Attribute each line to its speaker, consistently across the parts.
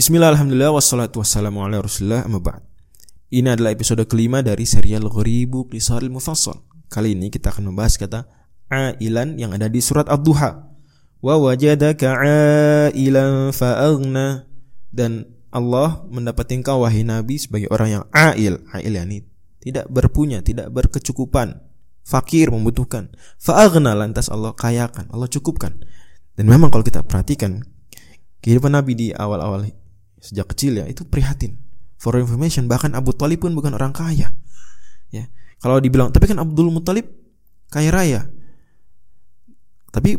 Speaker 1: Bismillah, alhamdulillah, wassalatu wassalamu ala rasulullah, amma ba'd. Ini adalah episode kelima dari serial Ghoribu Qisaril Mufassal. Kali ini kita akan membahas kata ailan yang ada di surat Ad-Duha. Wa wajadaka ailan fa'aghna. Dan Allah mendapat engkau wahai Nabi sebagai orang yang ail. Ail yani tidak berpunya, tidak berkecukupan. Fakir membutuhkan. Fa'aghna lantas Allah kayakan, Allah cukupkan. Dan memang kalau kita perhatikan kehidupan Nabi di awal-awal sejak kecil ya itu prihatin. For information bahkan Abu Talib pun bukan orang kaya. Ya. Kalau dibilang tapi kan Abdul Muthalib kaya raya. Tapi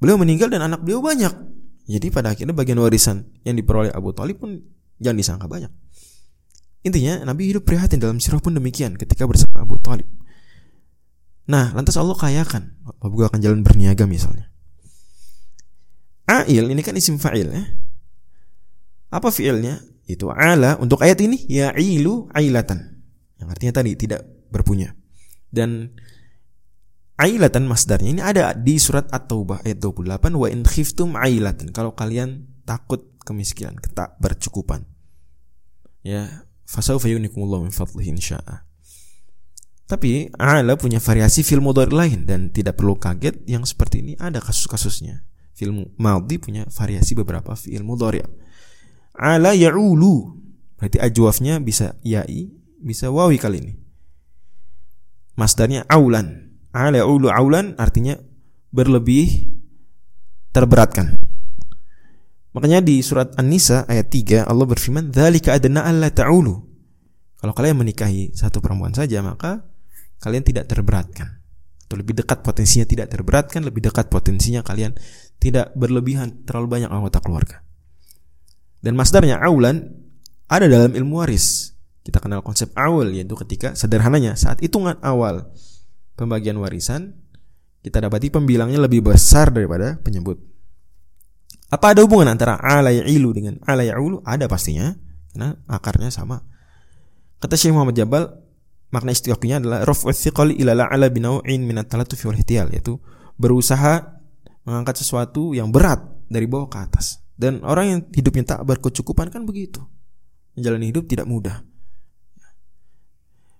Speaker 1: beliau meninggal dan anak beliau banyak. Jadi pada akhirnya bagian warisan yang diperoleh Abu Talib pun jangan disangka banyak. Intinya Nabi hidup prihatin dalam sirah pun demikian ketika bersama Abu Talib. Nah, lantas Allah kayakan. Abu akan jalan berniaga misalnya. Ail ini kan isim fa'il ya. Apa fiilnya? Itu ala untuk ayat ini ya ilu ailatan. Yang artinya tadi tidak berpunya. Dan ailatan masdarnya ini ada di surat At-Taubah ayat 28 wa in khiftum ailatan. Kalau kalian takut kemiskinan, tak bercukupan. Ya, fasaufa yunikumullahu min fadlihi insya'a. Tapi ala punya variasi film mudhari lain dan tidak perlu kaget yang seperti ini ada kasus-kasusnya. Film madhi punya variasi beberapa fi'il mudhari' ala ya'ulu. Berarti ajwafnya bisa ya'i, bisa wawi kali ini. Masdarnya aulan. Ala ya'ulu aulan artinya berlebih terberatkan. Makanya di surat An-Nisa ayat 3 Allah berfirman, "Dzalika adna alla ta'ulu." Kalau kalian menikahi satu perempuan saja, maka kalian tidak terberatkan. Atau lebih dekat potensinya tidak terberatkan, lebih dekat potensinya kalian tidak berlebihan terlalu banyak anggota keluarga. Dan masdarnya aulan ada dalam ilmu waris. Kita kenal konsep awal yaitu ketika sederhananya saat hitungan awal pembagian warisan kita dapati pembilangnya lebih besar daripada penyebut. Apa ada hubungan antara ala ilu dengan ala ya'ulu? Ada pastinya karena akarnya sama. Kata Syekh Muhammad Jabal, makna istiqaqnya adalah raf'u thiqali ila la'ala binaw'in min at-talatufi wal yaitu berusaha mengangkat sesuatu yang berat dari bawah ke atas. Dan orang yang hidupnya tak berkecukupan kan begitu. Menjalani hidup tidak mudah.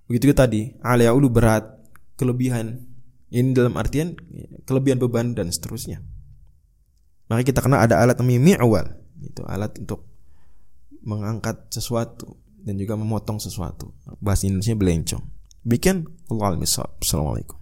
Speaker 1: Begitu juga tadi, ulu berat, kelebihan. Ini dalam artian kelebihan beban dan seterusnya. Maka kita kenal ada alat namanya mi'wal. Itu alat untuk mengangkat sesuatu dan juga memotong sesuatu. Bahasa Indonesia belencong. Bikin Allah Assalamualaikum.